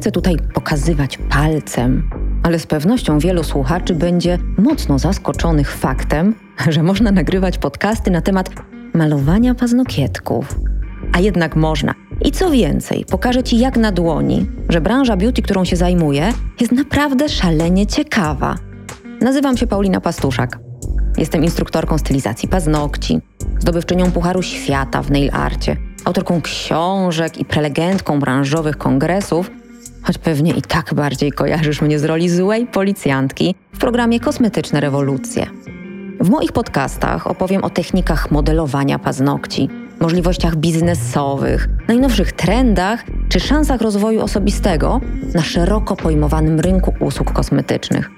chcę tutaj pokazywać palcem, ale z pewnością wielu słuchaczy będzie mocno zaskoczonych faktem, że można nagrywać podcasty na temat malowania paznokietków. A jednak można. I co więcej, pokażę Ci jak na dłoni, że branża beauty, którą się zajmuję, jest naprawdę szalenie ciekawa. Nazywam się Paulina Pastuszak. Jestem instruktorką stylizacji paznokci, zdobywczynią Pucharu Świata w nail arcie, autorką książek i prelegentką branżowych kongresów, choć pewnie i tak bardziej kojarzysz mnie z roli złej policjantki w programie Kosmetyczne Rewolucje. W moich podcastach opowiem o technikach modelowania paznokci, możliwościach biznesowych, najnowszych trendach czy szansach rozwoju osobistego na szeroko pojmowanym rynku usług kosmetycznych.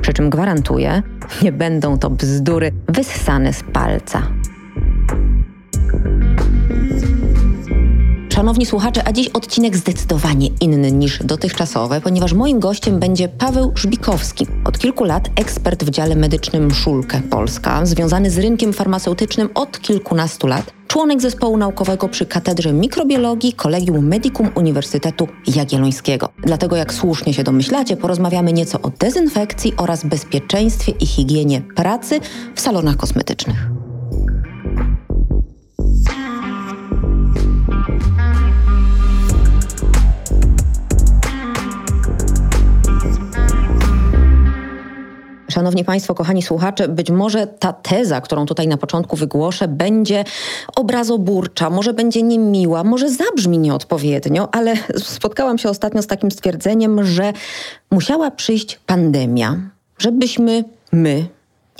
Przy czym gwarantuję, nie będą to bzdury wyssane z palca. Szanowni słuchacze, a dziś odcinek zdecydowanie inny niż dotychczasowe, ponieważ moim gościem będzie Paweł Żbikowski. Od kilku lat ekspert w dziale medycznym Szulkę Polska, związany z rynkiem farmaceutycznym od kilkunastu lat, członek zespołu naukowego przy Katedrze Mikrobiologii Kolegium Medicum Uniwersytetu Jagiellońskiego. Dlatego, jak słusznie się domyślacie, porozmawiamy nieco o dezynfekcji oraz bezpieczeństwie i higienie pracy w salonach kosmetycznych. Szanowni Państwo, kochani słuchacze, być może ta teza, którą tutaj na początku wygłoszę, będzie obrazoburcza, może będzie niemiła, może zabrzmi nieodpowiednio, ale spotkałam się ostatnio z takim stwierdzeniem, że musiała przyjść pandemia, żebyśmy my,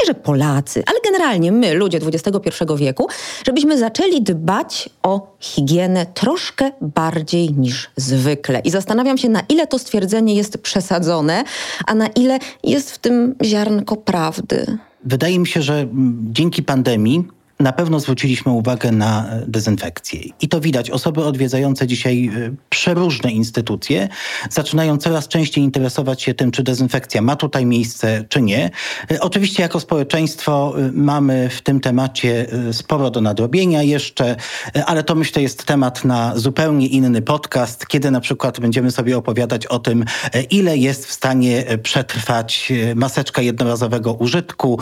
nie że Polacy, ale generalnie my, ludzie XXI wieku, żebyśmy zaczęli dbać o higienę troszkę bardziej niż zwykle. I zastanawiam się, na ile to stwierdzenie jest przesadzone, a na ile jest w tym ziarnko prawdy. Wydaje mi się, że dzięki pandemii na pewno zwróciliśmy uwagę na e, dezynfekcję. I to widać. Osoby odwiedzające dzisiaj e, przeróżne instytucje zaczynają coraz częściej interesować się tym, czy dezynfekcja ma tutaj miejsce, czy nie. E, oczywiście jako społeczeństwo mamy w tym temacie sporo do nadrobienia jeszcze, ale to myślę jest temat na zupełnie inny podcast, kiedy na przykład będziemy sobie opowiadać o tym, ile jest w stanie przetrwać maseczka jednorazowego użytku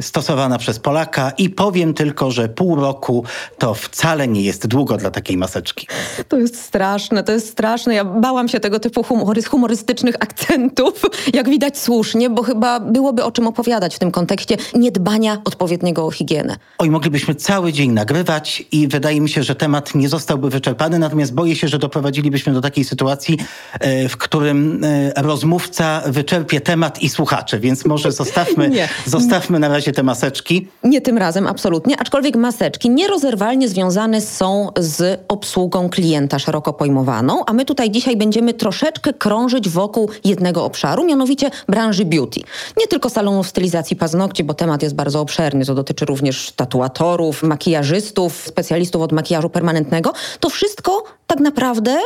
stosowana przez Polaka i powiem tylko, że pół roku to wcale nie jest długo dla takiej maseczki. To jest straszne, to jest straszne. Ja bałam się tego typu humory, humorystycznych akcentów, jak widać słusznie, bo chyba byłoby o czym opowiadać w tym kontekście niedbania odpowiedniego o higienę. Oj, moglibyśmy cały dzień nagrywać i wydaje mi się, że temat nie zostałby wyczerpany, natomiast boję się, że doprowadzilibyśmy do takiej sytuacji, e, w którym e, rozmówca wyczerpie temat i słuchacze, więc może zostawmy, zostawmy na razie te maseczki. Nie tym razem, absolutnie. Aczkolwiek maseczki nierozerwalnie związane są z obsługą klienta szeroko pojmowaną, a my tutaj dzisiaj będziemy troszeczkę krążyć wokół jednego obszaru, mianowicie branży beauty. Nie tylko salonów stylizacji paznokci, bo temat jest bardzo obszerny. To dotyczy również tatuatorów, makijażystów, specjalistów od makijażu permanentnego. To wszystko tak naprawdę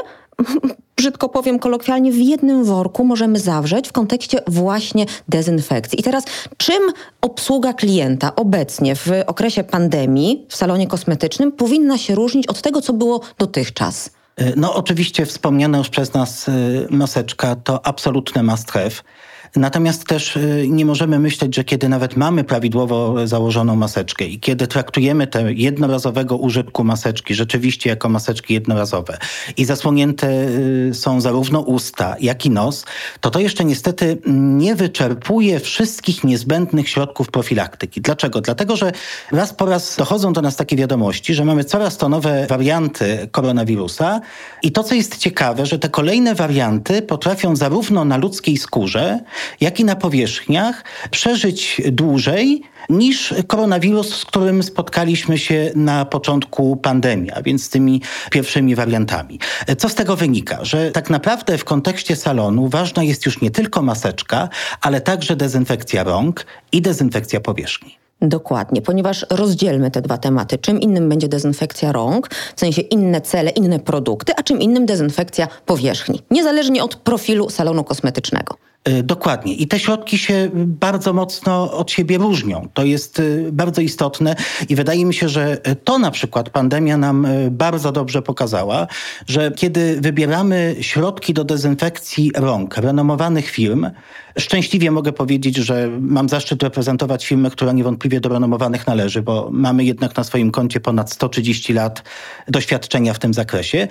brzydko powiem kolokwialnie, w jednym worku możemy zawrzeć w kontekście właśnie dezynfekcji. I teraz, czym obsługa klienta obecnie w okresie pandemii w salonie kosmetycznym powinna się różnić od tego, co było dotychczas? No oczywiście wspomniana już przez nas y, maseczka to absolutne must have. Natomiast też y, nie możemy myśleć, że kiedy nawet mamy prawidłowo założoną maseczkę i kiedy traktujemy te jednorazowego użytku maseczki rzeczywiście jako maseczki jednorazowe i zasłonięte y, są zarówno usta, jak i nos, to to jeszcze niestety nie wyczerpuje wszystkich niezbędnych środków profilaktyki. Dlaczego? Dlatego, że raz po raz dochodzą do nas takie wiadomości, że mamy coraz to nowe warianty koronawirusa i to, co jest ciekawe, że te kolejne warianty potrafią zarówno na ludzkiej skórze, jak i na powierzchniach przeżyć dłużej niż koronawirus, z którym spotkaliśmy się na początku pandemii, a więc z tymi pierwszymi wariantami. Co z tego wynika? Że tak naprawdę w kontekście salonu ważna jest już nie tylko maseczka, ale także dezynfekcja rąk i dezynfekcja powierzchni. Dokładnie, ponieważ rozdzielmy te dwa tematy. Czym innym będzie dezynfekcja rąk, w sensie inne cele, inne produkty, a czym innym dezynfekcja powierzchni, niezależnie od profilu salonu kosmetycznego. Y, dokładnie. I te środki się bardzo mocno od siebie różnią. To jest y, bardzo istotne i wydaje mi się, że to na przykład pandemia nam bardzo dobrze pokazała, że kiedy wybieramy środki do dezynfekcji rąk renomowanych firm, szczęśliwie mogę powiedzieć, że mam zaszczyt reprezentować firmę, która niewątpliwie do renomowanych należy, bo mamy jednak na swoim koncie ponad 130 lat doświadczenia w tym zakresie,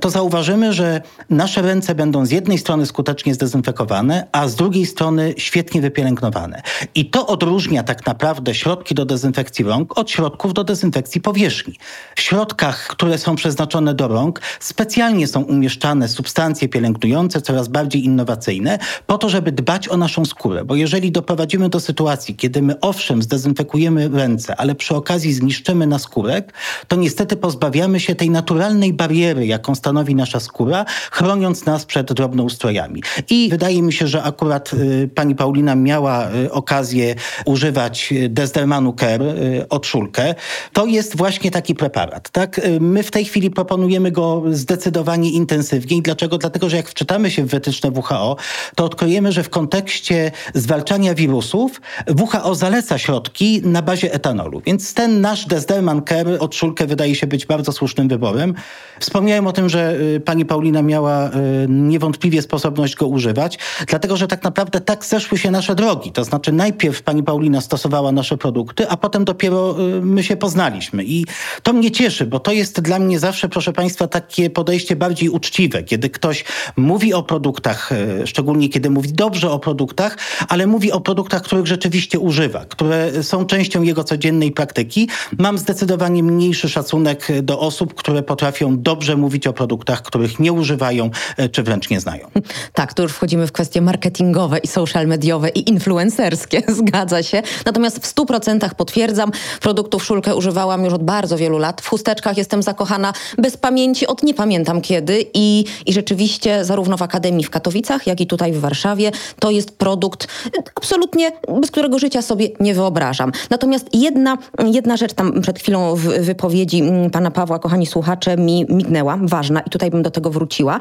to zauważymy, że nasze ręce będą z jednej strony skutecznie zdezynfekowane, a z drugiej strony świetnie wypielęgnowane. I to odróżnia tak naprawdę środki do dezynfekcji rąk od środków do dezynfekcji powierzchni. W środkach, które są przeznaczone do rąk, specjalnie są umieszczane substancje pielęgnujące, coraz bardziej innowacyjne, po to, żeby dbać o naszą skórę. Bo jeżeli doprowadzimy do sytuacji, kiedy my owszem zdezynfekujemy ręce, ale przy okazji zniszczymy naskórek, to niestety pozbawiamy się tej naturalnej bariery, jaką stanowi nasza skóra, chroniąc nas przed drobnoustrojami. I wydaje mi się, że akurat y, pani Paulina miała y, okazję używać Desdermanu Care y, od Szulkę, to jest właśnie taki preparat. Tak? My w tej chwili proponujemy go zdecydowanie intensywniej. Dlaczego? Dlatego, że jak wczytamy się w wytyczne WHO, to odkryjemy, że w kontekście zwalczania wirusów WHO zaleca środki na bazie etanolu. Więc ten nasz Desderman Care od Szulkę wydaje się być bardzo słusznym wyborem. Wspomniałem o tym, że pani Paulina miała niewątpliwie sposobność go używać, dlatego, że tak naprawdę tak zeszły się nasze drogi. To znaczy najpierw pani Paulina stosowała nasze produkty, a potem dopiero y, my się poznaliśmy. I to mnie cieszy, bo to jest dla mnie zawsze, proszę państwa, takie podejście bardziej uczciwe, kiedy ktoś mówi o produktach, y, szczególnie kiedy mówi dobrze o produktach, ale mówi o produktach, których rzeczywiście używa, które są częścią jego codziennej praktyki. Mam zdecydowanie mniejszy szacunek do osób, które potrafią dobrze mówić o produktach, których nie używają, y, czy wręcz nie znają. Tak, tu już wchodzimy w kwestię marketingu marketingowe i social mediowe i influencerskie, zgadza się. Natomiast w 100% potwierdzam, produktów Szulkę używałam już od bardzo wielu lat. W chusteczkach jestem zakochana bez pamięci od nie pamiętam kiedy i, i rzeczywiście zarówno w Akademii w Katowicach, jak i tutaj w Warszawie to jest produkt absolutnie, bez którego życia sobie nie wyobrażam. Natomiast jedna, jedna rzecz tam przed chwilą w wypowiedzi mm, pana Pawła, kochani słuchacze, mi mignęła, ważna i tutaj bym do tego wróciła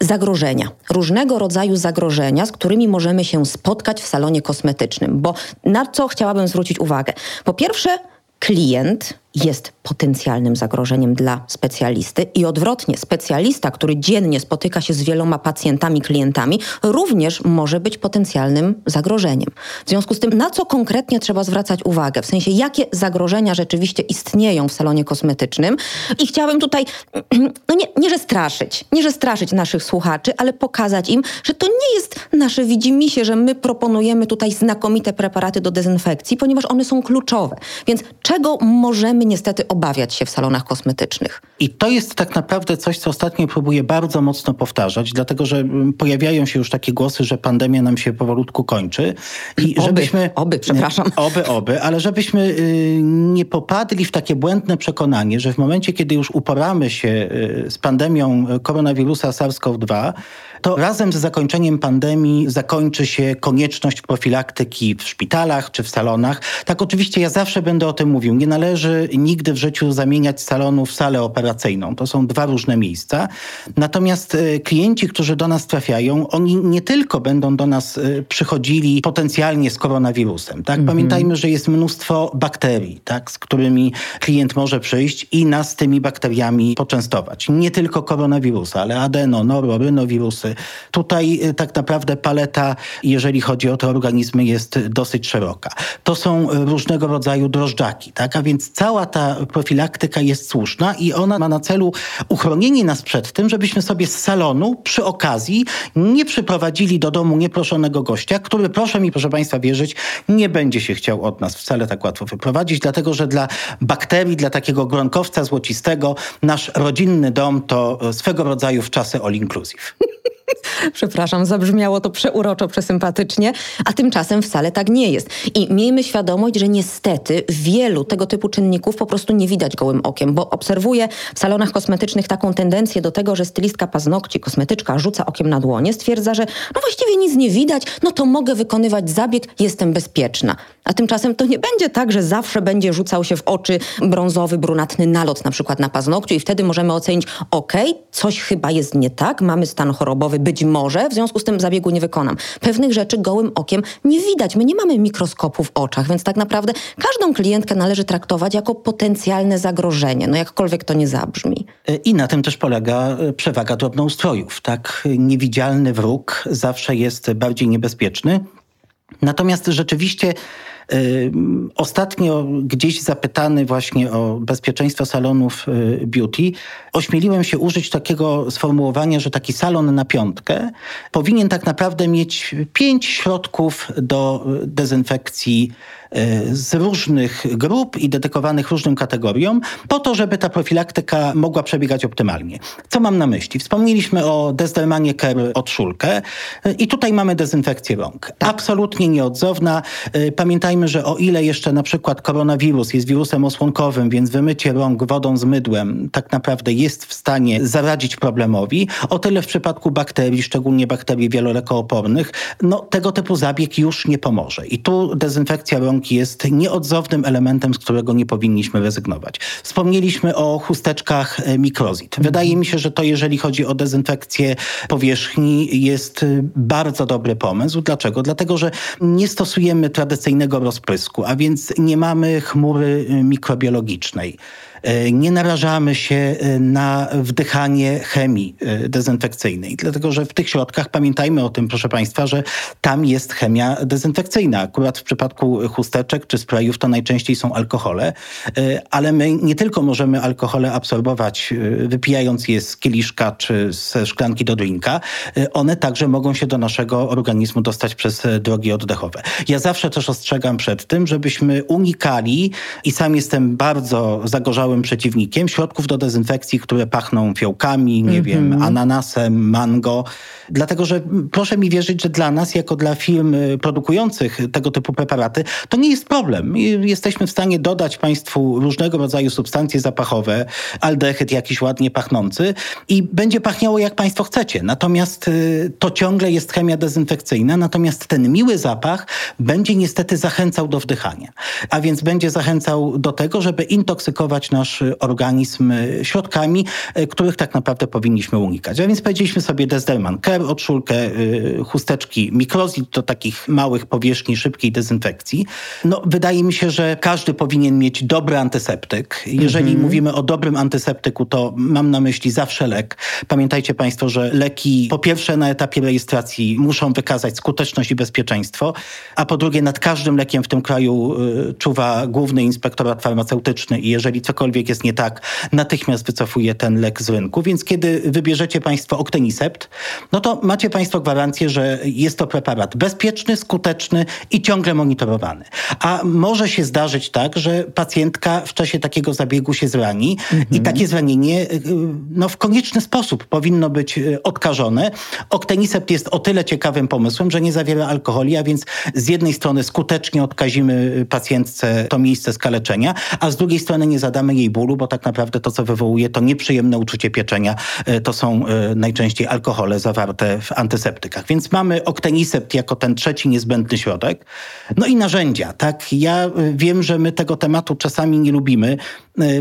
zagrożenia, różnego rodzaju zagrożenia, z którymi możemy się spotkać w salonie kosmetycznym. Bo na co chciałabym zwrócić uwagę? Po pierwsze, klient jest potencjalnym zagrożeniem dla specjalisty i odwrotnie, specjalista, który dziennie spotyka się z wieloma pacjentami, klientami, również może być potencjalnym zagrożeniem. W związku z tym, na co konkretnie trzeba zwracać uwagę, w sensie jakie zagrożenia rzeczywiście istnieją w salonie kosmetycznym i chciałabym tutaj, no nie, nie że straszyć, nie że straszyć naszych słuchaczy, ale pokazać im, że to nie jest nasze widzimisię, że my proponujemy tutaj znakomite preparaty do dezynfekcji, ponieważ one są kluczowe. Więc czego możemy niestety obawiać się w salonach kosmetycznych. I to jest tak naprawdę coś, co ostatnio próbuję bardzo mocno powtarzać, dlatego że mm, pojawiają się już takie głosy, że pandemia nam się powolutku kończy. I oby, żebyśmy, oby, przepraszam. Oby, oby, ale żebyśmy y, nie popadli w takie błędne przekonanie, że w momencie, kiedy już uporamy się y, z pandemią koronawirusa SARS-CoV-2, to razem z zakończeniem pandemii zakończy się konieczność profilaktyki w szpitalach czy w salonach. Tak oczywiście ja zawsze będę o tym mówił. Nie należy nigdy w życiu zamieniać salonu w salę operacyjną. To są dwa różne miejsca. Natomiast e, klienci, którzy do nas trafiają, oni nie tylko będą do nas e, przychodzili potencjalnie z koronawirusem. Tak? Mhm. Pamiętajmy, że jest mnóstwo bakterii, tak? z którymi klient może przyjść i nas tymi bakteriami poczęstować. Nie tylko koronawirusa, ale adeno, noro, rynowirusy, Tutaj y, tak naprawdę paleta, jeżeli chodzi o te organizmy, jest dosyć szeroka. To są różnego rodzaju drożdżaki, tak? A więc cała ta profilaktyka jest słuszna i ona ma na celu uchronienie nas przed tym, żebyśmy sobie z salonu przy okazji nie przyprowadzili do domu nieproszonego gościa, który, proszę mi, proszę Państwa, wierzyć, nie będzie się chciał od nas wcale tak łatwo wyprowadzić, dlatego że dla bakterii, dla takiego gronkowca złocistego, nasz rodzinny dom to swego rodzaju w czasy all inclusive. Przepraszam, zabrzmiało to przeuroczo, przesympatycznie, a tymczasem wcale tak nie jest. I miejmy świadomość, że niestety wielu tego typu czynników po prostu nie widać gołym okiem, bo obserwuję w salonach kosmetycznych taką tendencję do tego, że stylistka paznokci, kosmetyczka rzuca okiem na dłonie, stwierdza, że no właściwie nic nie widać, no to mogę wykonywać zabieg, jestem bezpieczna. A tymczasem to nie będzie tak, że zawsze będzie rzucał się w oczy brązowy, brunatny nalot na przykład na paznokciu i wtedy możemy ocenić, ok, coś chyba jest nie tak, mamy stan chorobowy. Być może w związku z tym zabiegu nie wykonam. Pewnych rzeczy gołym okiem nie widać. My nie mamy mikroskopu w oczach, więc tak naprawdę każdą klientkę należy traktować jako potencjalne zagrożenie, no jakkolwiek to nie zabrzmi. I na tym też polega e, przewaga drobnoustrojów. Tak, niewidzialny wróg zawsze jest bardziej niebezpieczny. Natomiast rzeczywiście Ostatnio gdzieś zapytany właśnie o bezpieczeństwo salonów y, beauty, ośmieliłem się użyć takiego sformułowania, że taki salon na piątkę powinien tak naprawdę mieć pięć środków do dezynfekcji y, z różnych grup i dedykowanych różnym kategoriom, po to, żeby ta profilaktyka mogła przebiegać optymalnie. Co mam na myśli? Wspomnieliśmy o Desdermanie Care od Szulkę y, i tutaj mamy dezynfekcję rąk. Absolutnie nieodzowna. Pamiętajmy, Pamiętajmy, że o ile jeszcze na przykład koronawirus jest wirusem osłonkowym, więc wymycie rąk wodą z mydłem tak naprawdę jest w stanie zaradzić problemowi, o tyle w przypadku bakterii, szczególnie bakterii wielolekoopornych, no tego typu zabieg już nie pomoże. I tu dezynfekcja rąk jest nieodzownym elementem, z którego nie powinniśmy rezygnować. Wspomnieliśmy o chusteczkach e, mikrozit. Wydaje mi się, że to jeżeli chodzi o dezynfekcję powierzchni jest e, bardzo dobry pomysł. Dlaczego? Dlatego, że nie stosujemy tradycyjnego rozprysku, a więc nie mamy chmury y, mikrobiologicznej. E, nie narażamy się e, na wdychanie chemii e, dezynfekcyjnej, dlatego że w tych środkach pamiętajmy o tym, proszę Państwa, że tam jest chemia dezynfekcyjna. Akurat w przypadku chusteczek czy sprayów to najczęściej są alkohole, ale my nie tylko możemy alkohole absorbować wypijając je z kieliszka czy ze szklanki do drinka, one także mogą się do naszego organizmu dostać przez drogi oddechowe. Ja zawsze też ostrzegam przed tym, żebyśmy unikali i sam jestem bardzo zagorzały przeciwnikiem środków do dezynfekcji, które pachną fiołkami, nie mm -hmm. wiem, ananasem, mango. Dlatego, że proszę mi wierzyć, że dla nas, jako dla firm y, produkujących tego typu preparaty, to nie jest problem. Jesteśmy w stanie dodać Państwu różnego rodzaju substancje zapachowe, aldehyd jakiś ładnie pachnący i będzie pachniało jak Państwo chcecie. Natomiast y, to ciągle jest chemia dezynfekcyjna, natomiast ten miły zapach będzie niestety zachęcał do wdychania. A więc będzie zachęcał do tego, żeby intoksykować nasz nasz organizm e, środkami, e, których tak naprawdę powinniśmy unikać. A więc powiedzieliśmy sobie Desderman Care, odczulkę, e, chusteczki mikrozit do takich małych powierzchni szybkiej dezynfekcji. No, wydaje mi się, że każdy powinien mieć dobry antyseptyk. Jeżeli mm -hmm. mówimy o dobrym antyseptyku, to mam na myśli zawsze lek. Pamiętajcie Państwo, że leki po pierwsze na etapie rejestracji muszą wykazać skuteczność i bezpieczeństwo, a po drugie nad każdym lekiem w tym kraju czuwa główny inspektorat farmaceutyczny i jeżeli cokolwiek cokolwiek jest nie tak, natychmiast wycofuje ten lek z rynku. Więc kiedy wybierzecie Państwo Octenisept, no to macie Państwo gwarancję, że jest to preparat bezpieczny, skuteczny i ciągle monitorowany. A może się zdarzyć tak, że pacjentka w czasie takiego zabiegu się zrani mhm. i takie zranienie y, no, w konieczny sposób powinno być y, odkażone. Octenisept jest o tyle ciekawym pomysłem, że nie zawiera alkoholi, a więc z jednej strony skutecznie odkazimy pacjentce to miejsce skaleczenia, a z drugiej strony nie zadamy jej bólu, bo tak naprawdę to, co wywołuje, to nieprzyjemne uczucie pieczenia. E, to są e, najczęściej alkohole zawarte w antyseptykach. Więc mamy oktenisept jako ten trzeci niezbędny środek. No i narzędzia, tak? Ja e, wiem, że my tego tematu czasami nie lubimy.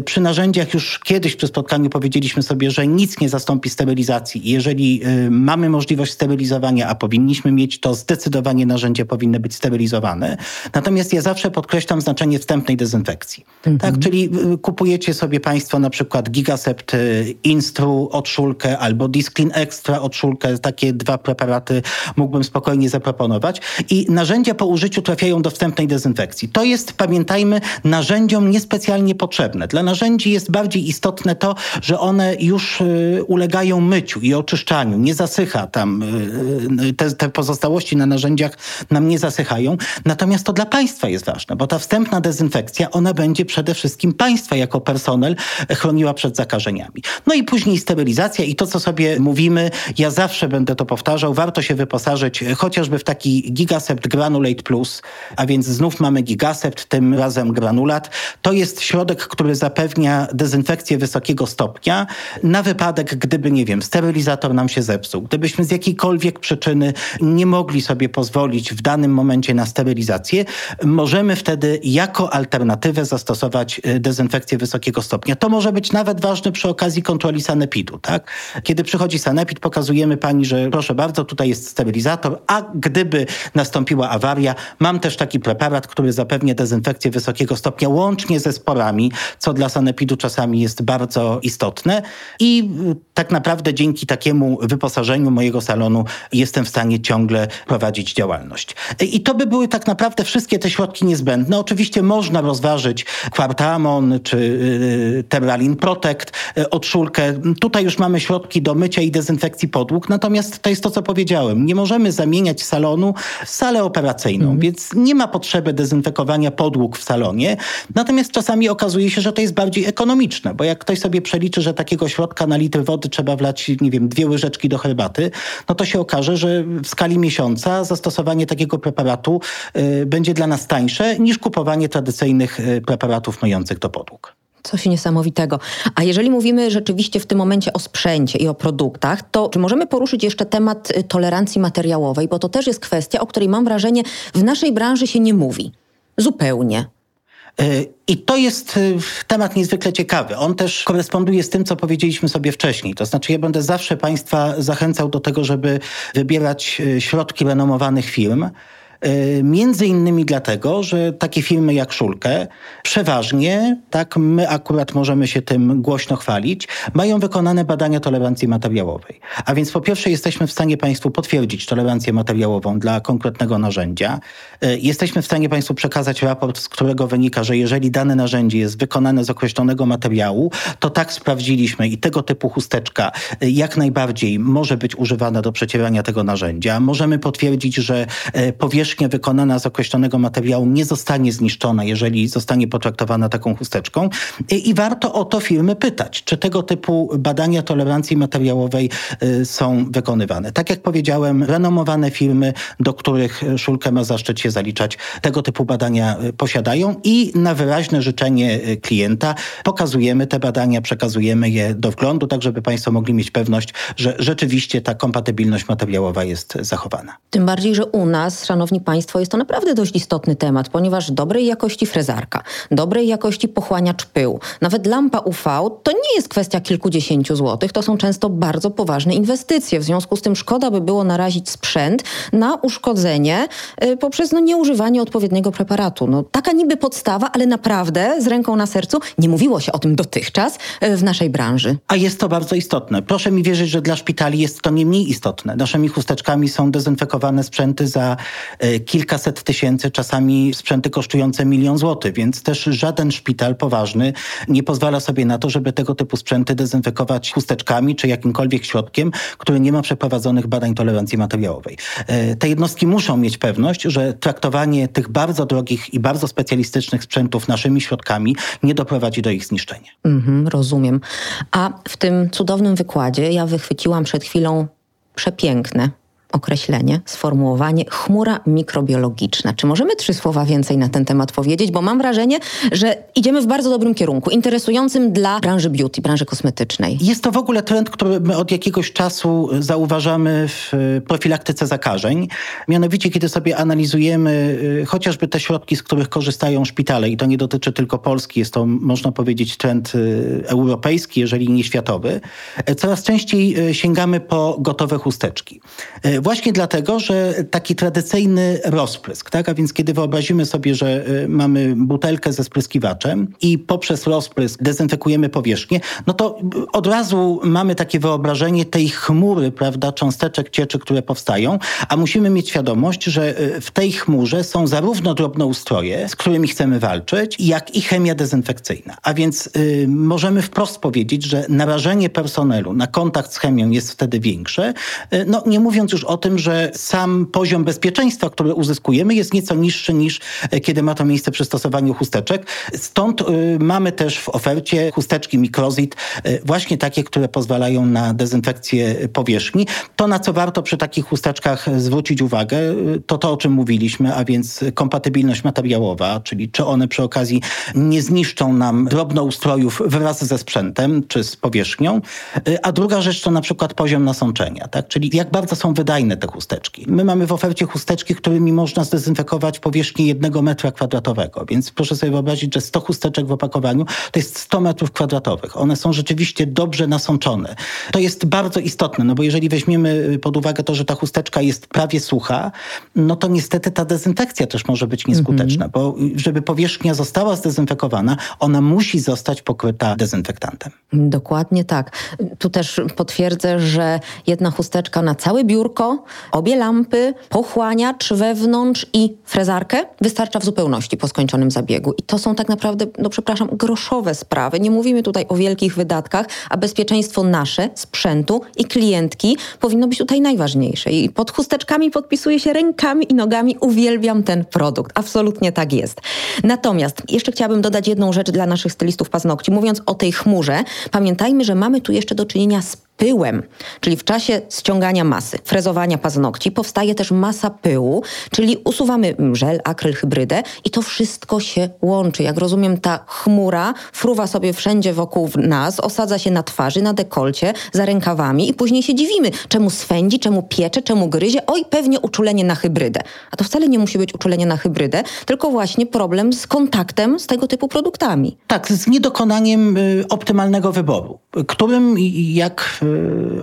Przy narzędziach już kiedyś przy spotkaniu powiedzieliśmy sobie, że nic nie zastąpi sterylizacji. Jeżeli mamy możliwość sterylizowania, a powinniśmy mieć, to zdecydowanie narzędzia powinny być sterylizowane. Natomiast ja zawsze podkreślam znaczenie wstępnej dezynfekcji. Mhm. Tak? Czyli kupujemy kupujecie sobie Państwo na przykład Gigasept Instru odszulkę albo Disclean Extra odszulkę, takie dwa preparaty mógłbym spokojnie zaproponować i narzędzia po użyciu trafiają do wstępnej dezynfekcji. To jest, pamiętajmy, narzędziom niespecjalnie potrzebne. Dla narzędzi jest bardziej istotne to, że one już y, ulegają myciu i oczyszczaniu. Nie zasycha tam, y, te, te pozostałości na narzędziach nam nie zasychają. Natomiast to dla Państwa jest ważne, bo ta wstępna dezynfekcja, ona będzie przede wszystkim Państwa jako personel chroniła przed zakażeniami. No i później sterylizacja i to, co sobie mówimy, ja zawsze będę to powtarzał, warto się wyposażyć chociażby w taki Gigasept Granulate Plus, a więc znów mamy Gigasept, tym razem granulat. To jest środek, który który zapewnia dezynfekcję wysokiego stopnia na wypadek, gdyby, nie wiem, sterylizator nam się zepsuł, gdybyśmy z jakiejkolwiek przyczyny nie mogli sobie pozwolić w danym momencie na sterylizację, możemy wtedy jako alternatywę zastosować y, dezynfekcję wysokiego stopnia. To może być nawet ważne przy okazji kontroli sanepidu, tak? Kiedy przychodzi sanepid, pokazujemy pani, że proszę bardzo, tutaj jest sterylizator, a gdyby nastąpiła awaria, mam też taki preparat, który zapewnia dezynfekcję wysokiego stopnia łącznie ze sporami, co dla sanepidu czasami jest bardzo istotne i y, tak naprawdę dzięki takiemu wyposażeniu mojego salonu jestem w stanie ciągle prowadzić działalność. I to by były tak naprawdę wszystkie te środki niezbędne. Oczywiście można rozważyć Quartamon czy y, Terralin Protect, y, odszulkę. Tutaj już mamy środki do mycia i dezynfekcji podłóg, natomiast to jest to, co powiedziałem. Nie możemy zamieniać salonu w salę operacyjną, mm. więc nie ma potrzeby dezynfekowania podłóg w salonie. Natomiast czasami okazuje się, że to jest bardziej ekonomiczne, bo jak ktoś sobie przeliczy, że takiego środka na litr wody trzeba wlać, nie wiem, dwie łyżeczki do herbaty, no to się okaże, że w skali miesiąca zastosowanie takiego preparatu y, będzie dla nas tańsze niż kupowanie tradycyjnych y, preparatów myjących do podłóg. Coś niesamowitego. A jeżeli mówimy rzeczywiście w tym momencie o sprzęcie i o produktach, to czy możemy poruszyć jeszcze temat y, tolerancji materiałowej, bo to też jest kwestia, o której mam wrażenie w naszej branży się nie mówi. Zupełnie. Y, I to jest y, temat niezwykle ciekawy. On też koresponduje z tym, co powiedzieliśmy sobie wcześniej. To znaczy, ja będę zawsze Państwa zachęcał do tego, żeby wybierać środki renomowanych firm, między innymi dlatego, że takie firmy jak Szulkę przeważnie, tak my akurat możemy się tym głośno chwalić, mają wykonane badania tolerancji materiałowej. A więc po pierwsze jesteśmy w stanie Państwu potwierdzić tolerancję materiałową dla konkretnego narzędzia. E, jesteśmy w stanie Państwu przekazać raport, z którego wynika, że jeżeli dane narzędzie jest wykonane z określonego materiału, to tak sprawdziliśmy i tego typu chusteczka e, jak najbardziej może być używana do przecierania tego narzędzia. Możemy potwierdzić, że powierzchnia wykonana z określonego materiału nie zostanie zniszczona, jeżeli zostanie potraktowana taką chusteczką. I, i warto o to firmy pytać, czy tego typu badania tolerancji materiałowej y, są wykonywane. Tak jak powiedziałem, renomowane firmy, do których Szulkę ma zaszczyt się zaliczać, tego typu badania y, posiadają i na wyraźne życzenie y, klienta pokazujemy te badania, przekazujemy je do wglądu, tak żeby Państwo mogli mieć pewność, że rzeczywiście ta kompatybilność materiałowa jest zachowana. Tym bardziej, że u nas, szanowni Państwo, jest to naprawdę dość istotny temat, ponieważ dobrej jakości frezarka, dobrej jakości pochłaniacz pyłu, nawet lampa UV to nie jest kwestia kilkudziesięciu złotych, to są często bardzo poważne inwestycje. W związku z tym szkoda by było narazić sprzęt na uszkodzenie y, poprzez no, nieużywanie odpowiedniego preparatu. No, taka niby podstawa, ale naprawdę z ręką na sercu nie mówiło się o tym dotychczas y, w naszej branży. A jest to bardzo istotne. Proszę mi wierzyć, że dla szpitali jest to nie mniej istotne. Naszymi chusteczkami są dezynfekowane sprzęty za y, kilkaset tysięcy, czasami sprzęty kosztujące milion złotych, więc też żaden szpital poważny nie pozwala sobie na to, żeby tego typu sprzęty dezynfekować chusteczkami czy jakimkolwiek środkiem, który nie ma przeprowadzonych badań tolerancji materiałowej. E, te jednostki muszą mieć pewność, że traktowanie tych bardzo drogich i bardzo specjalistycznych sprzętów naszymi środkami nie doprowadzi do ich zniszczenia. Mhm, rozumiem. A w tym cudownym wykładzie ja wychwyciłam przed chwilą przepiękne określenie, sformułowanie chmura mikrobiologiczna. Czy możemy trzy słowa więcej na ten temat powiedzieć? Bo mam wrażenie, że idziemy w bardzo dobrym kierunku, interesującym dla branży beauty, branży kosmetycznej. Jest to w ogóle trend, który my od jakiegoś czasu zauważamy w profilaktyce zakażeń. Mianowicie, kiedy sobie analizujemy y, chociażby te środki, z których korzystają szpitale, i to nie dotyczy tylko Polski, jest to, można powiedzieć, trend y, europejski, jeżeli nie światowy, coraz częściej sięgamy po gotowe chusteczki Właśnie dlatego, że taki tradycyjny rozprysk, tak? A więc kiedy wyobrazimy sobie, że y, mamy butelkę ze spryskiwaczem i poprzez rozprysk dezynfekujemy powierzchnię, no to od razu mamy takie wyobrażenie tej chmury, prawda, cząsteczek cieczy, które powstają, a musimy mieć świadomość, że y, w tej chmurze są zarówno drobnoustroje, z którymi chcemy walczyć, jak i chemia dezynfekcyjna. A więc y, możemy wprost powiedzieć, że narażenie personelu na kontakt z chemią jest wtedy większe, y, no nie mówiąc już o o tym, że sam poziom bezpieczeństwa, który uzyskujemy jest nieco niższy niż e, kiedy ma to miejsce przy stosowaniu chusteczek. Stąd y, mamy też w ofercie chusteczki Microzit, y, właśnie takie, które pozwalają na dezynfekcję powierzchni. To, na co warto przy takich chusteczkach zwrócić uwagę, to to, o czym mówiliśmy, a więc kompatybilność materiałowa, czyli czy one przy okazji nie zniszczą nam drobnoustrojów wraz ze sprzętem, czy z powierzchnią. A druga rzecz to na przykład poziom nasączenia, tak? czyli jak bardzo są wydajne te chusteczki. My mamy w ofercie chusteczki, którymi można zdezynfekować powierzchnię jednego metra kwadratowego, więc proszę sobie wyobrazić, że 100 chusteczek w opakowaniu to jest 100 metrów kwadratowych. One są rzeczywiście dobrze nasączone. To jest bardzo istotne, no bo jeżeli weźmiemy pod uwagę to, że ta chusteczka jest prawie sucha, no to niestety ta dezynfekcja też może być nieskuteczna, mhm. bo żeby powierzchnia została zdezynfekowana, ona musi zostać pokryta dezynfektantem. Dokładnie tak. Tu też potwierdzę, że jedna chusteczka na całe biurko, obie lampy, pochłaniacz wewnątrz i frezarkę wystarcza w zupełności po skończonym zabiegu. I to są tak naprawdę, no przepraszam, groszowe sprawy. Nie mówimy tutaj o wielkich wydatkach, a bezpieczeństwo nasze, sprzętu i klientki powinno być tutaj najważniejsze. I pod chusteczkami podpisuję się rękami i nogami. Uwielbiam ten produkt. Absolutnie tak jest. Natomiast jeszcze chciałabym dodać jedną rzecz dla naszych stylistów paznokci. Mówiąc o tej chmurze, pamiętajmy, że mamy tu jeszcze do czynienia z pyłem, czyli w czasie ściągania masy, frezowania paznokci, powstaje też masa pyłu, czyli usuwamy żel, akryl, hybrydę i to wszystko się łączy. Jak rozumiem, ta chmura fruwa sobie wszędzie wokół nas, osadza się na twarzy, na dekolcie, za rękawami i później się dziwimy, czemu swędzi, czemu piecze, czemu gryzie, oj, pewnie uczulenie na hybrydę. A to wcale nie musi być uczulenie na hybrydę, tylko właśnie problem z kontaktem z tego typu produktami. Tak, z niedokonaniem y, optymalnego wyboru, którym jak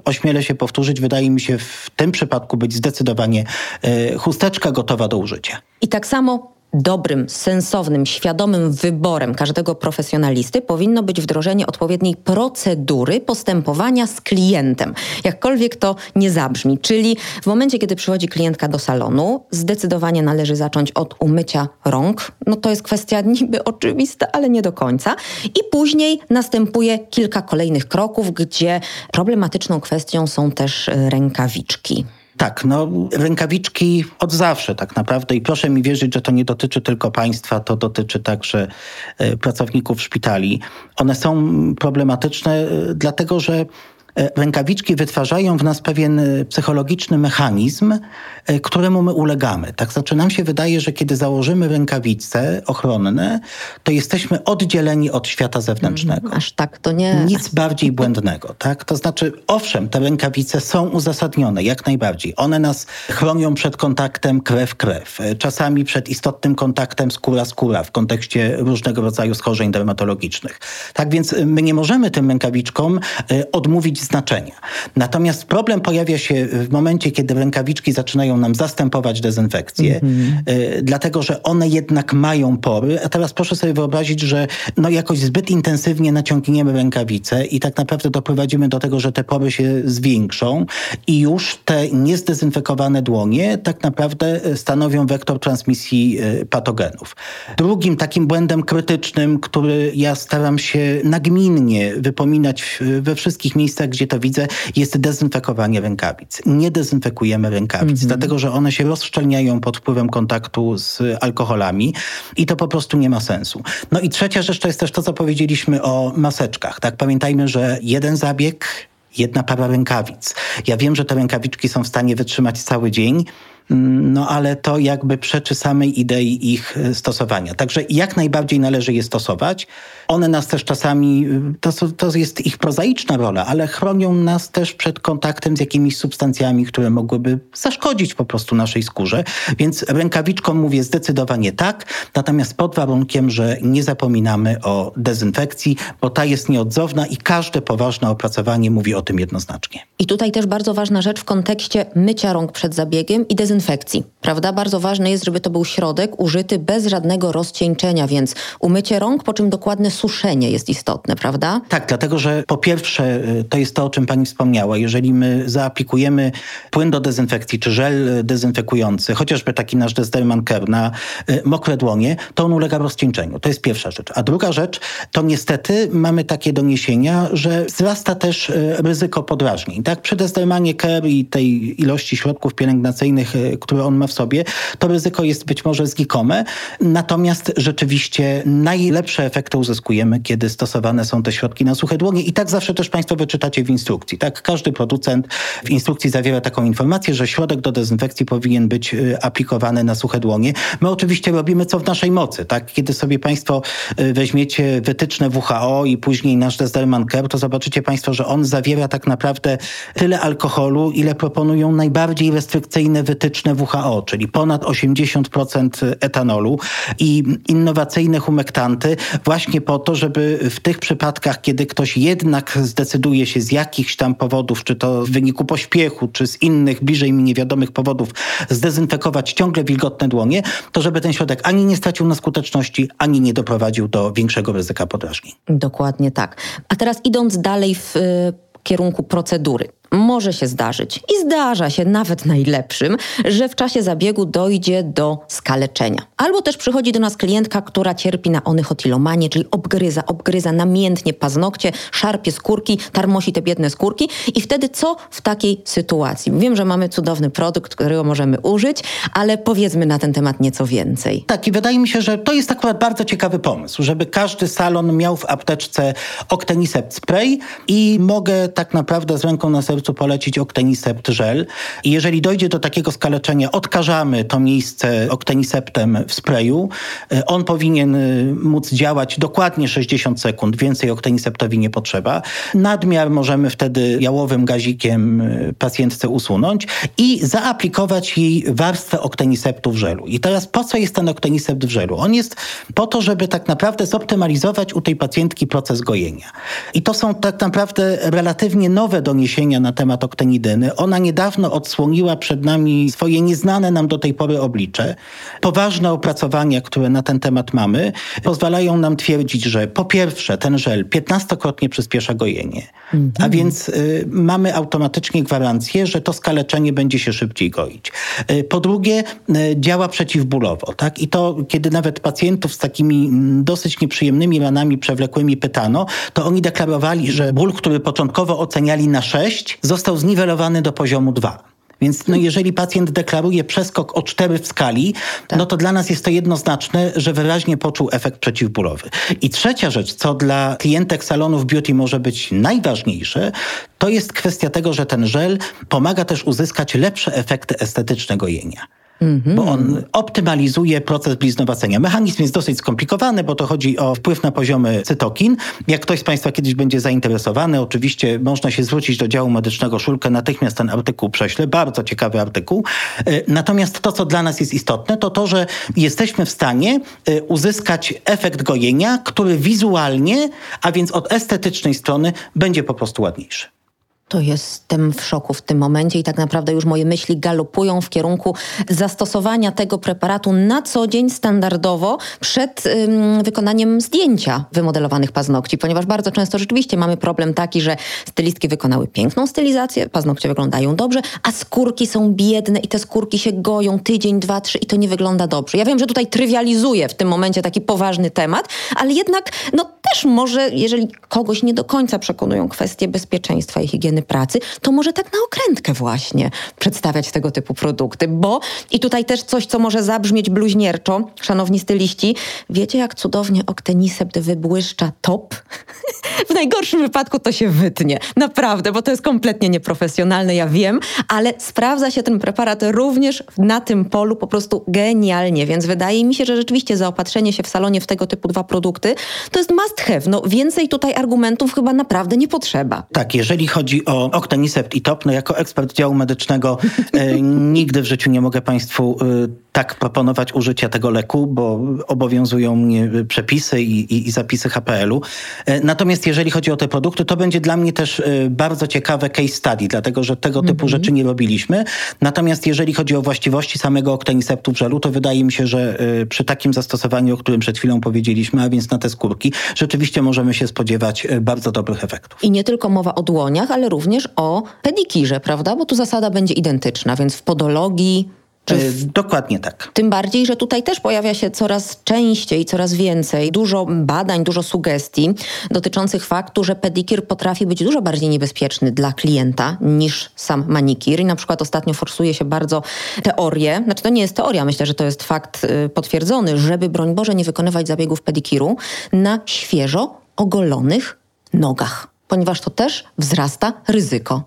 ośmielę się powtórzyć, wydaje mi się w tym przypadku być zdecydowanie y, chusteczka gotowa do użycia. I tak samo dobrym, sensownym, świadomym wyborem każdego profesjonalisty powinno być wdrożenie odpowiedniej procedury postępowania z klientem. Jakkolwiek to nie zabrzmi. Czyli w momencie, kiedy przychodzi klientka do salonu, zdecydowanie należy zacząć od umycia rąk. No to jest kwestia niby oczywista, ale nie do końca. I później następuje kilka kolejnych kroków, gdzie problematyczną kwestią są też rękawiczki. Tak, no rękawiczki od zawsze tak naprawdę i proszę mi wierzyć, że to nie dotyczy tylko państwa, to dotyczy także e, pracowników szpitali. One są problematyczne e, dlatego, że rękawiczki wytwarzają w nas pewien e, psychologiczny mechanizm, e, któremu my ulegamy. Tak znaczy nam się wydaje, że kiedy założymy rękawice ochronne, to jesteśmy oddzieleni od świata zewnętrznego. Mm, aż tak to nie. Nic bardziej błędnego. Tak? To znaczy, owszem, te rękawice są uzasadnione, jak najbardziej. One nas chronią przed kontaktem krew-krew, czasami przed istotnym kontaktem skóra-skóra w kontekście różnego rodzaju schorzeń dermatologicznych. Tak więc my nie możemy tym rękawiczkom odmówić znaczenia. Natomiast problem pojawia się w momencie, kiedy rękawiczki zaczynają nam zastępować dezynfekcję, mm -hmm. dlatego że one jednak mają pory. A teraz proszę sobie wyobrazić, że no jakoś zbyt intensywnie naciągniemy rękawice i tak naprawdę doprowadzimy do tego, że te pory się zwiększą i już te niezdezynfekowane dłonie tak naprawdę stanowią wektor transmisji e, patogenów. Drugim takim błędem krytycznym, który ja staram się nagminnie wypominać we wszystkich miejscach, gdzie to widzę, jest dezynfekowanie rękawic. Nie dezynfekujemy rękawic, mhm. dlatego że one się rozszczelniają pod wpływem kontaktu z alkoholami i to po prostu nie ma sensu. No i trzecia rzecz to jest też to, co powiedzieliśmy o maseczkach. Tak, Pamiętajmy, że jeden zabieg, jedna para rękawic. Ja wiem, że te rękawiczki są w stanie wytrzymać cały dzień, mm, no ale to jakby przeczy samej idei ich e, stosowania. Także jak najbardziej należy je stosować. One nas też czasami, to, to jest ich prozaiczna rola, ale chronią nas też przed kontaktem z jakimiś substancjami, które mogłyby zaszkodzić po prostu naszej skórze. Więc rękawiczką mówię zdecydowanie tak, natomiast pod warunkiem, że nie zapominamy o dezynfekcji, bo ta jest nieodzowna i każde poważne opracowanie mówi o tym jednoznacznie. I tutaj też bardzo ważna rzecz w kontekście mycia rąk przed zabiegiem i dezynfekcji prawda? Bardzo ważne jest, żeby to był środek użyty bez żadnego rozcieńczenia, więc umycie rąk, po czym dokładne suszenie jest istotne, prawda? Tak, dlatego że po pierwsze y, to jest to, o czym pani wspomniała. Jeżeli my zaaplikujemy płyn do dezynfekcji czy żel dezynfekujący, chociażby taki nasz Desderman Care na y, mokre dłonie, to on ulega rozcieńczeniu. To jest pierwsza rzecz. A druga rzecz, to niestety mamy takie doniesienia, że wzrasta też y, ryzyko podrażnień. Tak? Przy Desdermanie Care i tej ilości środków pielęgnacyjnych, które on ma w sobie, to ryzyko jest być może znikome. Natomiast rzeczywiście najlepsze efekty kiedy stosowane są te środki na suche dłonie. I tak zawsze też Państwo wyczytacie w instrukcji. Tak? Każdy producent w instrukcji zawiera taką informację, że środek do dezynfekcji powinien być y, aplikowany na suche dłonie. My oczywiście robimy co w naszej mocy. Tak? Kiedy sobie Państwo y, weźmiecie wytyczne WHO i później nasz Desderman Care, to zobaczycie Państwo, że on zawiera tak naprawdę tyle alkoholu, ile proponują najbardziej restrykcyjne wytyczne WHO, czyli ponad 80% etanolu i innowacyjne humektanty właśnie po to, żeby w tych przypadkach, kiedy ktoś jednak zdecyduje się z jakichś tam powodów, czy to w wyniku pośpiechu, czy z innych bliżej mi niewiadomych powodów, zdezynfekować ciągle wilgotne dłonie, to żeby ten środek ani nie stracił na skuteczności, ani nie doprowadził do większego ryzyka podrażnień. Dokładnie tak. A teraz idąc dalej w y, kierunku procedury może się zdarzyć i zdarza się nawet najlepszym, że w czasie zabiegu dojdzie do skaleczenia. Albo też przychodzi do nas klientka, która cierpi na onychotilomanię, czyli obgryza, obgryza namiętnie paznokcie, szarpie skórki, tarmosi te biedne skórki i wtedy co w takiej sytuacji? Wiem, że mamy cudowny produkt, którego możemy użyć, ale powiedzmy na ten temat nieco więcej. Tak i wydaje mi się, że to jest akurat bardzo ciekawy pomysł, żeby każdy salon miał w apteczce Octenisept Spray i mogę tak naprawdę z ręką na sercu sercu polecić Octenisept żel. I jeżeli dojdzie do takiego skaleczenia, odkażamy to miejsce Octeniseptem w sprayu. E, on powinien e, móc działać dokładnie 60 sekund, więcej Octeniseptowi nie potrzeba. Nadmiar możemy wtedy jałowym gazikiem e, pacjentce usunąć i zaaplikować jej warstwę Octeniseptu w żelu. I teraz po co jest ten Octenisept w żelu? On jest po to, żeby tak naprawdę zoptymalizować u tej pacjentki proces gojenia. I to są tak naprawdę relatywnie nowe doniesienia na na temat oktenidyny. Ona niedawno odsłoniła przed nami swoje nieznane nam do tej pory oblicze. Poważne opracowania, które na ten temat mamy, pozwalają nam twierdzić, że po pierwsze ten żel 15-krotnie przyspiesza gojenie, mm -hmm. a więc y, mamy automatycznie gwarancję, że to skaleczenie będzie się szybciej goić. Y, po drugie y, działa przeciwbólowo. Tak? I to, kiedy nawet pacjentów z takimi mm, dosyć nieprzyjemnymi ranami przewlekłymi pytano, to oni deklarowali, że ból, który początkowo oceniali na 6, został zniwelowany do poziomu 2. Więc no, jeżeli pacjent deklaruje przeskok o 4 w skali, tak. no to dla nas jest to jednoznaczne, że wyraźnie poczuł efekt przeciwbólowy. I trzecia rzecz, co dla klientek salonów beauty może być najważniejsze, to jest kwestia tego, że ten żel pomaga też uzyskać lepsze efekty estetyczne gojenia. Mm-hmm. Bo on optymalizuje proces bliznowacenia. Mechanizm jest dosyć skomplikowany, bo to chodzi o wpływ na poziomy cytokin. Jak ktoś z Państwa kiedyś będzie zainteresowany, oczywiście można się zwrócić do działu medycznego Szulkę, natychmiast ten artykuł prześlę. Bardzo ciekawy artykuł. E, natomiast to, co dla nas jest istotne, to to, że jesteśmy w stanie e, uzyskać efekt gojenia, który wizualnie, a więc od estetycznej strony, będzie po prostu ładniejszy to jestem w szoku w tym momencie i tak naprawdę już moje myśli galopują w kierunku zastosowania tego preparatu na co dzień standardowo przed ym, wykonaniem zdjęcia wymodelowanych paznokci, ponieważ bardzo często rzeczywiście mamy problem taki, że stylistki wykonały piękną stylizację, paznokcie wyglądają dobrze, a skórki są biedne i te skórki się goją tydzień, dwa, trzy i to nie wygląda dobrze. Ja wiem, że tutaj trywializuję w tym momencie taki poważny temat, ale jednak no też może, jeżeli kogoś nie do końca przekonują kwestie bezpieczeństwa i higieny pracy, to może tak na okrętkę właśnie przedstawiać tego typu produkty, bo i tutaj też coś, co może zabrzmieć bluźnierczo, szanowni styliści, wiecie jak cudownie Octenisept wybłyszcza top? w najgorszym wypadku to się wytnie, naprawdę, bo to jest kompletnie nieprofesjonalne, ja wiem, ale sprawdza się ten preparat również na tym polu po prostu genialnie, więc wydaje mi się, że rzeczywiście zaopatrzenie się w salonie w tego typu dwa produkty to jest must have. No więcej tutaj argumentów chyba naprawdę nie potrzeba. Tak, jeżeli chodzi o Octenisept i TOP. No jako ekspert działu medycznego e, nigdy w życiu nie mogę Państwu e, tak proponować użycia tego leku, bo obowiązują mnie przepisy i, i, i zapisy HPL-u. E, natomiast jeżeli chodzi o te produkty, to będzie dla mnie też e, bardzo ciekawe case study, dlatego że tego typu mhm. rzeczy nie robiliśmy. Natomiast jeżeli chodzi o właściwości samego okteniseptu w żelu, to wydaje mi się, że e, przy takim zastosowaniu, o którym przed chwilą powiedzieliśmy, a więc na te skórki, rzeczywiście możemy się spodziewać bardzo dobrych efektów. I nie tylko mowa o dłoniach, ale również o pedikirze, prawda? Bo tu zasada będzie identyczna, więc w podologii w... Dokładnie tak. Tym bardziej, że tutaj też pojawia się coraz częściej, coraz więcej, dużo badań, dużo sugestii dotyczących faktu, że pedikir potrafi być dużo bardziej niebezpieczny dla klienta niż sam manikir. I na przykład ostatnio forsuje się bardzo teorię, znaczy to nie jest teoria, myślę, że to jest fakt y, potwierdzony, żeby broń Boże nie wykonywać zabiegów pedikiru na świeżo ogolonych nogach, ponieważ to też wzrasta ryzyko.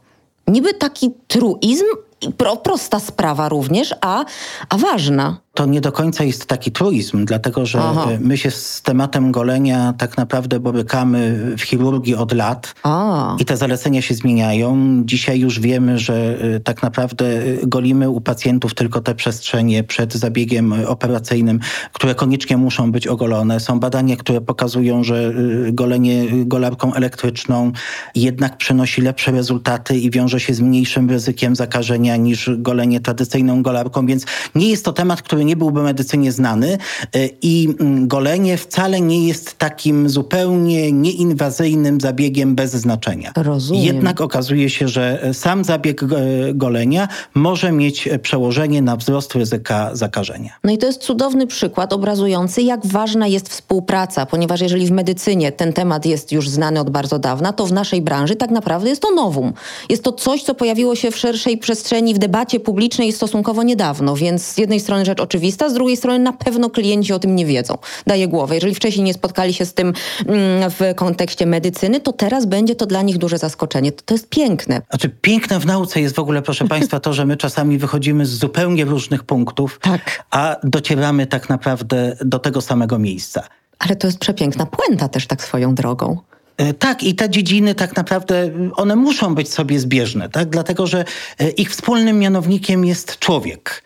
Niby taki truizm, pro, prosta sprawa również, a, a ważna to nie do końca jest taki truizm, dlatego że Aha. my się z tematem golenia tak naprawdę borykamy w chirurgii od lat A. i te zalecenia się zmieniają. Dzisiaj już wiemy, że y, tak naprawdę y, golimy u pacjentów tylko te przestrzenie przed zabiegiem operacyjnym, które koniecznie muszą być ogolone. Są badania, które pokazują, że golenie golarką elektryczną jednak przynosi lepsze rezultaty i wiąże się z mniejszym ryzykiem zakażenia niż golenie tradycyjną golarką, więc nie jest to temat, który nie byłby medycynie znany e, i mm, golenie wcale nie jest takim zupełnie nieinwazyjnym zabiegiem bez znaczenia. Rozumiem. Jednak okazuje się, że sam zabieg e, golenia może mieć przełożenie na wzrost ryzyka zakażenia. No i to jest cudowny przykład obrazujący, jak ważna jest współpraca, ponieważ jeżeli w medycynie ten temat jest już znany od bardzo dawna, to w naszej branży tak naprawdę jest to nowum. Jest to coś, co pojawiło się w szerszej przestrzeni, w debacie publicznej stosunkowo niedawno, więc z jednej strony rzecz oczywista, z drugiej strony na pewno klienci o tym nie wiedzą. Daje głowę. Jeżeli wcześniej nie spotkali się z tym mm, w kontekście medycyny, to teraz będzie to dla nich duże zaskoczenie. To, to jest piękne. Znaczy piękne w nauce jest w ogóle, proszę Państwa, to, że my czasami wychodzimy z zupełnie różnych punktów, tak. a docieramy tak naprawdę do tego samego miejsca. Ale to jest przepiękna puenta też tak swoją drogą. E, tak, i te dziedziny tak naprawdę, one muszą być sobie zbieżne, tak? dlatego że e, ich wspólnym mianownikiem jest człowiek.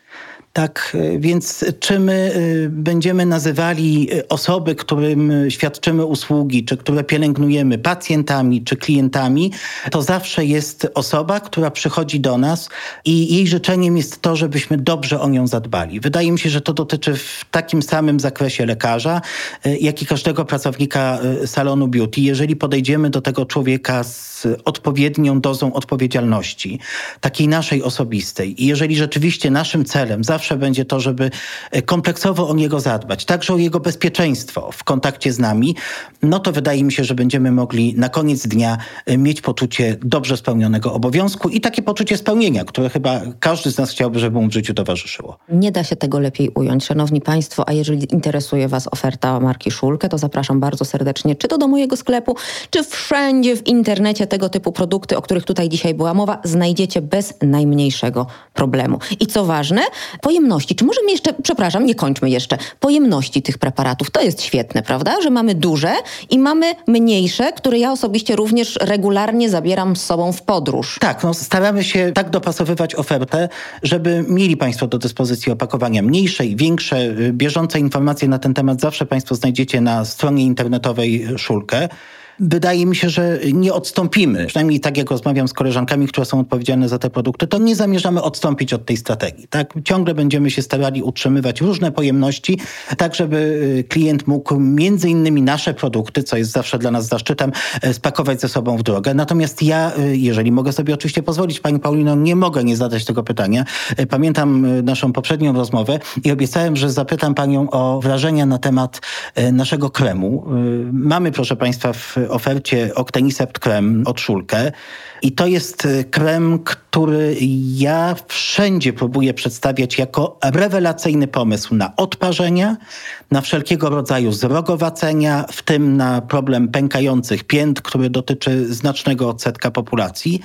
Tak, e, więc czy my e, będziemy nazywali e, osoby, którym świadczymy usługi, czy które pielęgnujemy pacjentami, czy klientami, to zawsze jest osoba, która przychodzi do nas i jej życzeniem jest to, żebyśmy dobrze o nią zadbali. Wydaje mi się, że to dotyczy w takim samym zakresie lekarza, jak i każdego pracownika salonu beauty. Jeżeli podejdziemy do tego człowieka z odpowiednią dozą odpowiedzialności, takiej naszej osobistej i jeżeli rzeczywiście naszym celem zawsze zawsze będzie to, żeby e, kompleksowo o niego zadbać, także o jego bezpieczeństwo w kontakcie z nami, no to wydaje mi się, że będziemy mogli na koniec dnia e, mieć poczucie dobrze spełnionego obowiązku i takie poczucie spełnienia, które chyba każdy z nas chciałby, żeby mu w życiu towarzyszyło. Nie da się tego lepiej ująć, szanowni państwo, a jeżeli interesuje was oferta marki Szulkę, to zapraszam bardzo serdecznie, czy to do mojego sklepu, czy wszędzie w internecie tego typu produkty, o których tutaj dzisiaj była mowa, znajdziecie bez najmniejszego problemu. I co ważne, po pojemności. Czy możemy jeszcze, przepraszam, nie kończmy jeszcze, pojemności tych preparatów. To jest świetne, prawda? Że mamy duże i mamy mniejsze, które ja osobiście również regularnie zabieram z sobą w podróż. Tak, no staramy się tak dopasowywać ofertę, żeby mieli Państwo do dyspozycji opakowania mniejsze i większe. Bieżące informacje na ten temat zawsze Państwo znajdziecie na stronie internetowej Szulkę wydaje mi się, że nie odstąpimy. Przynajmniej tak jak rozmawiam z koleżankami, które są odpowiedzialne za te produkty, to nie zamierzamy odstąpić od tej strategii. Tak? Ciągle będziemy się starali utrzymywać różne pojemności, tak żeby y, klient mógł między innymi nasze produkty, co jest zawsze dla nas zaszczytem, e, spakować ze sobą w drogę. Natomiast ja, y, jeżeli mogę sobie oczywiście pozwolić, Pani Paulino, nie mogę nie zadać tego pytania. E, pamiętam y, naszą poprzednią rozmowę i obiecałem, że zapytam Panią o wrażenia na temat e, naszego kremu. Mamy, proszę Państwa, w ofercie Octenisept Krem od Szulkę. I to jest e, krem, który ja wszędzie próbuję przedstawiać jako rewelacyjny pomysł na odparzenia, na wszelkiego rodzaju zrogowacenia, w tym na problem pękających pięt, który dotyczy znacznego odsetka populacji.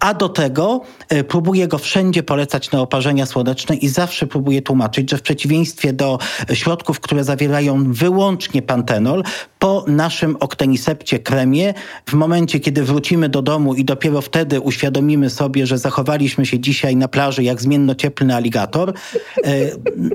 A do tego e, próbuję go wszędzie polecać na oparzenia słoneczne i zawsze próbuję tłumaczyć, że w przeciwieństwie do środków, które zawierają wyłącznie pantenol, po naszym Octenisepcie kremie. W momencie, kiedy wrócimy do domu i dopiero wtedy uświadomimy sobie, że zachowaliśmy się dzisiaj na plaży jak zmienno-cieplny aligator, e,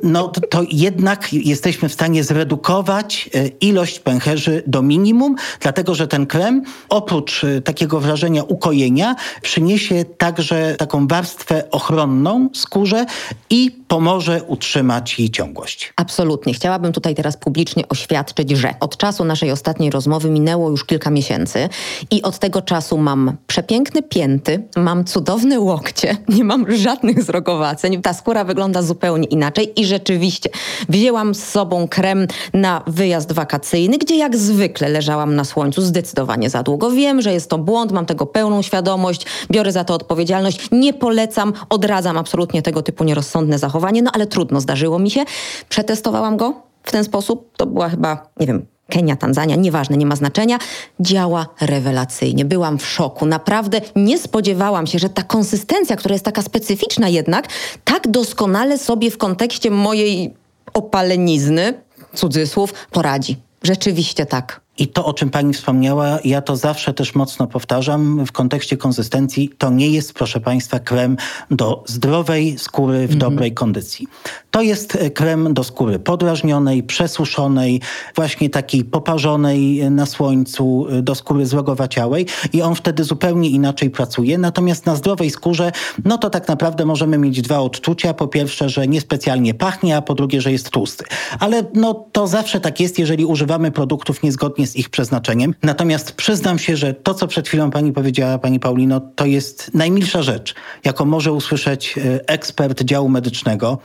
no to jednak jesteśmy w stanie zredukować e, ilość pęcherzy do minimum, dlatego że ten krem oprócz e, takiego wrażenia ukojenia przyniesie także taką warstwę ochronną skórze i pomoże utrzymać jej ciągłość. Absolutnie. Chciałabym tutaj teraz publicznie oświadczyć, że od czasu naszej ostatniej rozmowy minęło już kilka miesięcy i od tego czasu mam przepiękne pięty, mam cudowne łokcie, nie mam żadnych zrogowaceń, ta skóra wygląda zupełnie inaczej i rzeczywiście wzięłam z sobą krem na wyjazd wakacyjny, gdzie jak zwykle leżałam na słońcu zdecydowanie za długo. Wiem, że jest to błąd, mam tego pełną świadomość, biorę za to odpowiedzialność, nie polecam, odradzam absolutnie tego typu nierozsądne zachowanie, no ale trudno, zdarzyło mi się. Przetestowałam go w ten sposób, to była chyba, nie wiem, Kenia, Tanzania, nieważne, nie ma znaczenia, działa rewelacyjnie. Byłam w szoku. Naprawdę nie spodziewałam się, że ta konsystencja, która jest taka specyficzna jednak, tak doskonale sobie w kontekście mojej opalenizny, cudzysłów, poradzi. Rzeczywiście tak. I to, o czym pani wspomniała, ja to zawsze też mocno powtarzam w kontekście konsystencji. To nie jest, proszę państwa, krem do zdrowej skóry w mhm. dobrej kondycji. To jest e, krem do skóry podrażnionej, przesuszonej, właśnie takiej poparzonej na słońcu, e, do skóry złogowaciałej i on wtedy zupełnie inaczej pracuje. Natomiast na zdrowej skórze, no to tak naprawdę możemy mieć dwa odczucia. Po pierwsze, że niespecjalnie pachnie, a po drugie, że jest tłusty. Ale no to zawsze tak jest, jeżeli używamy produktów niezgodnie z ich przeznaczeniem. Natomiast przyznam się, że to, co przed chwilą pani powiedziała, pani Paulino, to jest najmilsza rzecz, jaką może usłyszeć e, ekspert działu medycznego.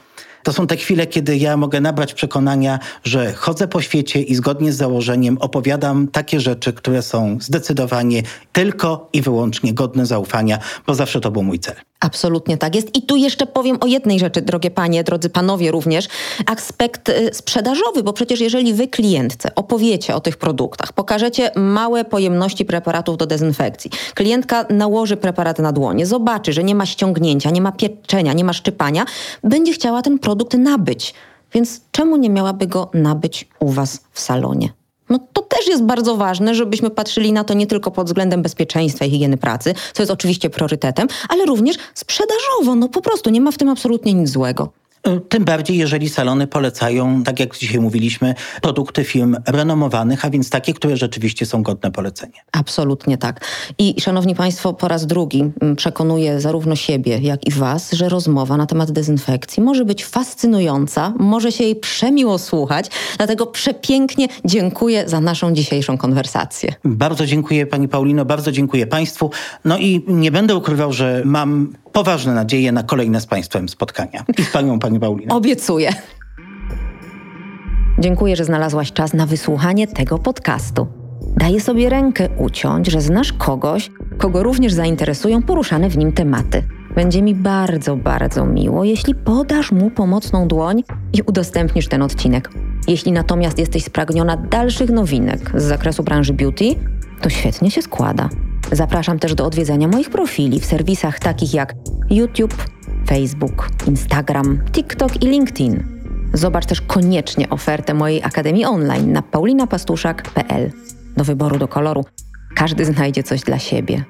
To są te chwile, kiedy ja mogę nabrać przekonania, że chodzę po świecie i zgodnie z założeniem opowiadam takie rzeczy, które są zdecydowanie tylko i wyłącznie godne zaufania, bo zawsze to był mój cel. Absolutnie tak jest. I tu jeszcze powiem o jednej rzeczy, drogie panie, drodzy panowie również. Aspekt y, sprzedażowy, bo przecież jeżeli wy klientce opowiecie o tych produktach, pokażecie małe pojemności preparatów do dezynfekcji, klientka nałoży preparat na dłonie, zobaczy, że nie ma ściągnięcia, nie ma pieczenia, nie ma szczypania, będzie chciała ten produkt nabyć. Więc czemu nie miałaby go nabyć u was w salonie? No to też jest bardzo ważne, żebyśmy patrzyli na to nie tylko pod względem bezpieczeństwa i higieny pracy, co jest oczywiście priorytetem, ale również sprzedażowo. No po prostu nie ma w tym absolutnie nic złego. Tym bardziej, jeżeli salony polecają, tak jak dzisiaj mówiliśmy, produkty firm renomowanych, a więc takie, które rzeczywiście są godne polecenia. Absolutnie tak. I szanowni państwo, po raz drugi mm, przekonuję zarówno siebie, jak i was, że rozmowa na temat dezynfekcji może być fascynująca, może się jej przemiło słuchać, dlatego przepięknie dziękuję za naszą dzisiejszą konwersację. Bardzo dziękuję pani Paulino, bardzo dziękuję państwu. No i nie będę ukrywał, że mam poważne nadzieje na kolejne z Państwem spotkania. I z Panią, Pani Paulina. Obiecuję. Dziękuję, że znalazłaś czas na wysłuchanie tego podcastu. Daję sobie rękę uciąć, że znasz kogoś, kogo również zainteresują poruszane w nim tematy. Będzie mi bardzo, bardzo miło, jeśli podasz mu pomocną dłoń i udostępnisz ten odcinek. Jeśli natomiast jesteś spragniona dalszych nowinek z zakresu branży beauty, to świetnie się składa. Zapraszam też do odwiedzania moich profili w serwisach takich jak YouTube, Facebook, Instagram, TikTok i LinkedIn. Zobacz też koniecznie ofertę mojej Akademii Online na paulinapastuszak.pl. Do wyboru do koloru każdy znajdzie coś dla siebie.